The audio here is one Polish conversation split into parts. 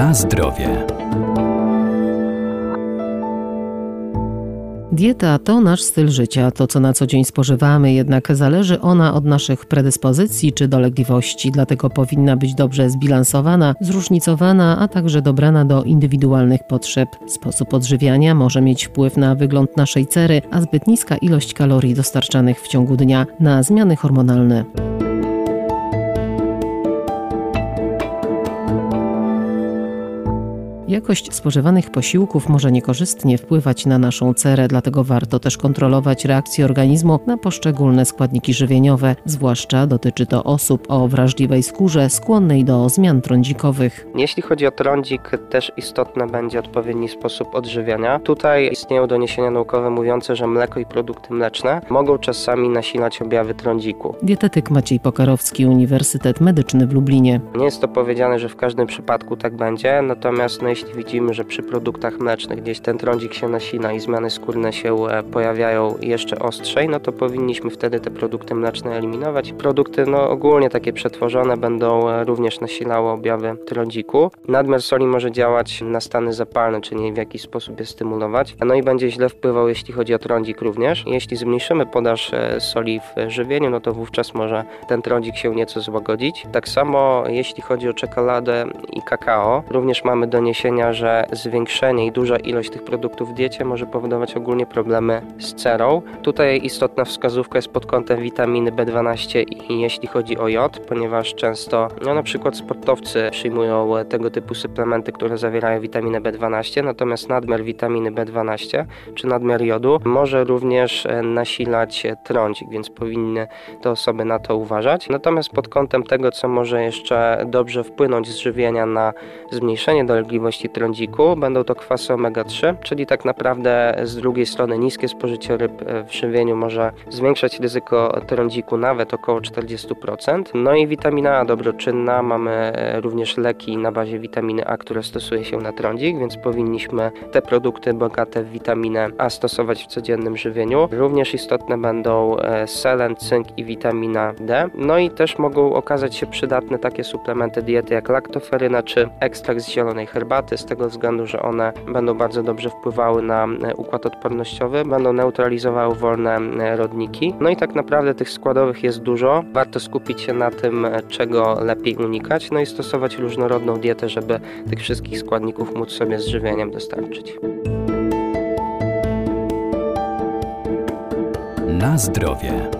Na zdrowie. Dieta to nasz styl życia, to co na co dzień spożywamy, jednak zależy ona od naszych predyspozycji czy dolegliwości, dlatego powinna być dobrze zbilansowana, zróżnicowana, a także dobrana do indywidualnych potrzeb. Sposób odżywiania może mieć wpływ na wygląd naszej cery, a zbyt niska ilość kalorii dostarczanych w ciągu dnia na zmiany hormonalne. Jakość spożywanych posiłków może niekorzystnie wpływać na naszą cerę, dlatego warto też kontrolować reakcję organizmu na poszczególne składniki żywieniowe, zwłaszcza dotyczy to osób o wrażliwej skórze skłonnej do zmian trądzikowych. Jeśli chodzi o trądzik, też istotny będzie odpowiedni sposób odżywiania. Tutaj istnieją doniesienia naukowe mówiące, że mleko i produkty mleczne mogą czasami nasilać objawy trądziku. Dietetyk Maciej Pokarowski, Uniwersytet Medyczny w Lublinie. Nie jest to powiedziane, że w każdym przypadku tak będzie, natomiast no, jeśli widzimy, że przy produktach mlecznych gdzieś ten trądzik się nasila i zmiany skórne się e, pojawiają jeszcze ostrzej, no to powinniśmy wtedy te produkty mleczne eliminować. Produkty no, ogólnie takie przetworzone będą e, również nasilały objawy trądziku. Nadmiar soli może działać na stany zapalne, czyli w jakiś sposób je stymulować, no i będzie źle wpływał, jeśli chodzi o trądzik również. Jeśli zmniejszymy podaż e, soli w żywieniu, no to wówczas może ten trądzik się nieco złagodzić. Tak samo jeśli chodzi o czekoladę i kakao, również mamy doniesienia że zwiększenie i duża ilość tych produktów w diecie może powodować ogólnie problemy z cerą. Tutaj istotna wskazówka jest pod kątem witaminy B12 i jeśli chodzi o jod, ponieważ często no, na przykład sportowcy przyjmują tego typu suplementy, które zawierają witaminę B12, natomiast nadmiar witaminy B12 czy nadmiar jodu może również e, nasilać trądzik, więc powinny te osoby na to uważać. Natomiast pod kątem tego, co może jeszcze dobrze wpłynąć z żywienia na zmniejszenie dolegliwości trądziku. Będą to kwasy omega-3, czyli tak naprawdę z drugiej strony niskie spożycie ryb e, w żywieniu może zwiększać ryzyko trądziku nawet około 40%. No i witamina A dobroczynna, mamy e, również leki na bazie witaminy A, które stosuje się na trądzik, więc powinniśmy te produkty bogate w witaminę A stosować w codziennym żywieniu. Również istotne będą e, selen, cynk i witamina D. No i też mogą okazać się przydatne takie suplementy diety jak laktoferyna czy ekstrakt z zielonej herbaty z tego względu, że one będą bardzo dobrze wpływały na e, układ odpornościowy, będą neutralizowały wolne e, rodniki. No i tak naprawdę tych składowych jest dużo. Warto skupić się na tym, e, czego lepiej unikać, no i stosować różnorodną dietę, żeby tych wszystkich składników móc sobie z żywieniem dostarczyć. Na zdrowie.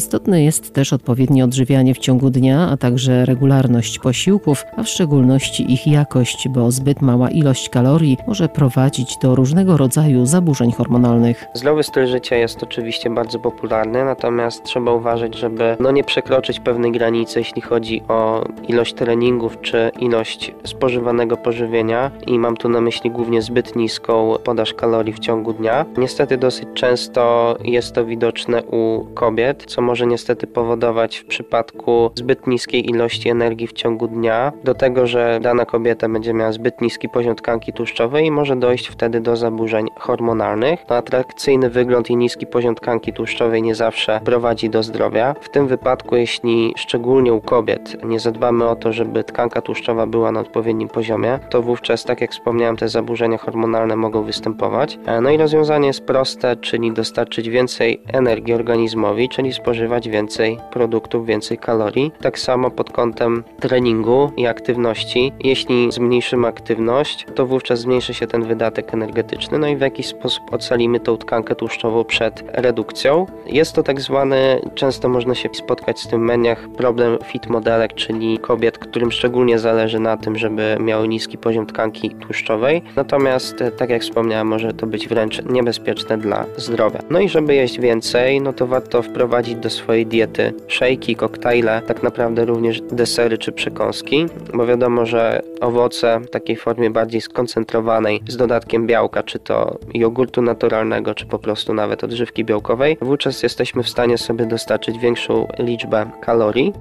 Istotne jest też odpowiednie odżywianie w ciągu dnia, a także regularność posiłków, a w szczególności ich jakość, bo zbyt mała ilość kalorii może prowadzić do różnego rodzaju zaburzeń hormonalnych. Zdrowy styl życia jest oczywiście bardzo popularny, natomiast trzeba uważać, żeby no nie przekroczyć pewnej granicy, jeśli chodzi o ilość treningów czy ilość spożywanego pożywienia i mam tu na myśli głównie zbyt niską podaż kalorii w ciągu dnia. Niestety dosyć często jest to widoczne u kobiet, co może niestety powodować w przypadku zbyt niskiej ilości energii w ciągu dnia do tego, że dana kobieta będzie miała zbyt niski poziom tkanki tłuszczowej i może dojść wtedy do zaburzeń hormonalnych. No, atrakcyjny wygląd i niski poziom tkanki tłuszczowej nie zawsze prowadzi do zdrowia. W tym wypadku, jeśli szczególnie u kobiet nie zadbamy o to, żeby tkanka tłuszczowa była na odpowiednim poziomie, to wówczas, tak jak wspomniałem, te zaburzenia hormonalne mogą występować. E, no i rozwiązanie jest proste, czyli dostarczyć więcej energii organizmowi, czyli spożywać spożywać więcej produktów, więcej kalorii. Tak samo pod kątem treningu i aktywności. Jeśli zmniejszymy aktywność, to wówczas zmniejszy się ten wydatek energetyczny, no i w jakiś sposób ocalimy tą tkankę tłuszczową przed redukcją. Jest to tak zwany, często można się spotkać z tym w mediach, problem fit modelek, czyli kobiet, którym szczególnie zależy na tym, żeby miały niski poziom tkanki tłuszczowej. Natomiast, tak jak wspomniałem, może to być wręcz niebezpieczne dla zdrowia. No i żeby jeść więcej, no to warto wprowadzić do swojej diety szejki, koktajle, tak naprawdę również desery czy przekąski, bo wiadomo, że owoce w takiej formie bardziej skoncentrowanej z dodatkiem białka, czy to jogurtu naturalnego, czy po prostu nawet odżywki białkowej, wówczas jesteśmy w stanie sobie dostarczyć większą liczbę kalorii.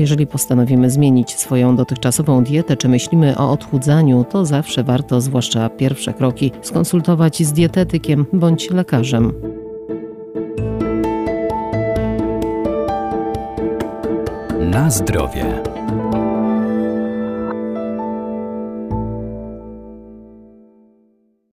Jeżeli postanowimy zmienić swoją dotychczasową dietę, czy myślimy o odchudzaniu, to zawsze warto, zwłaszcza pierwsze kroki, skonsultować z dietetykiem bądź lekarzem. Na zdrowie.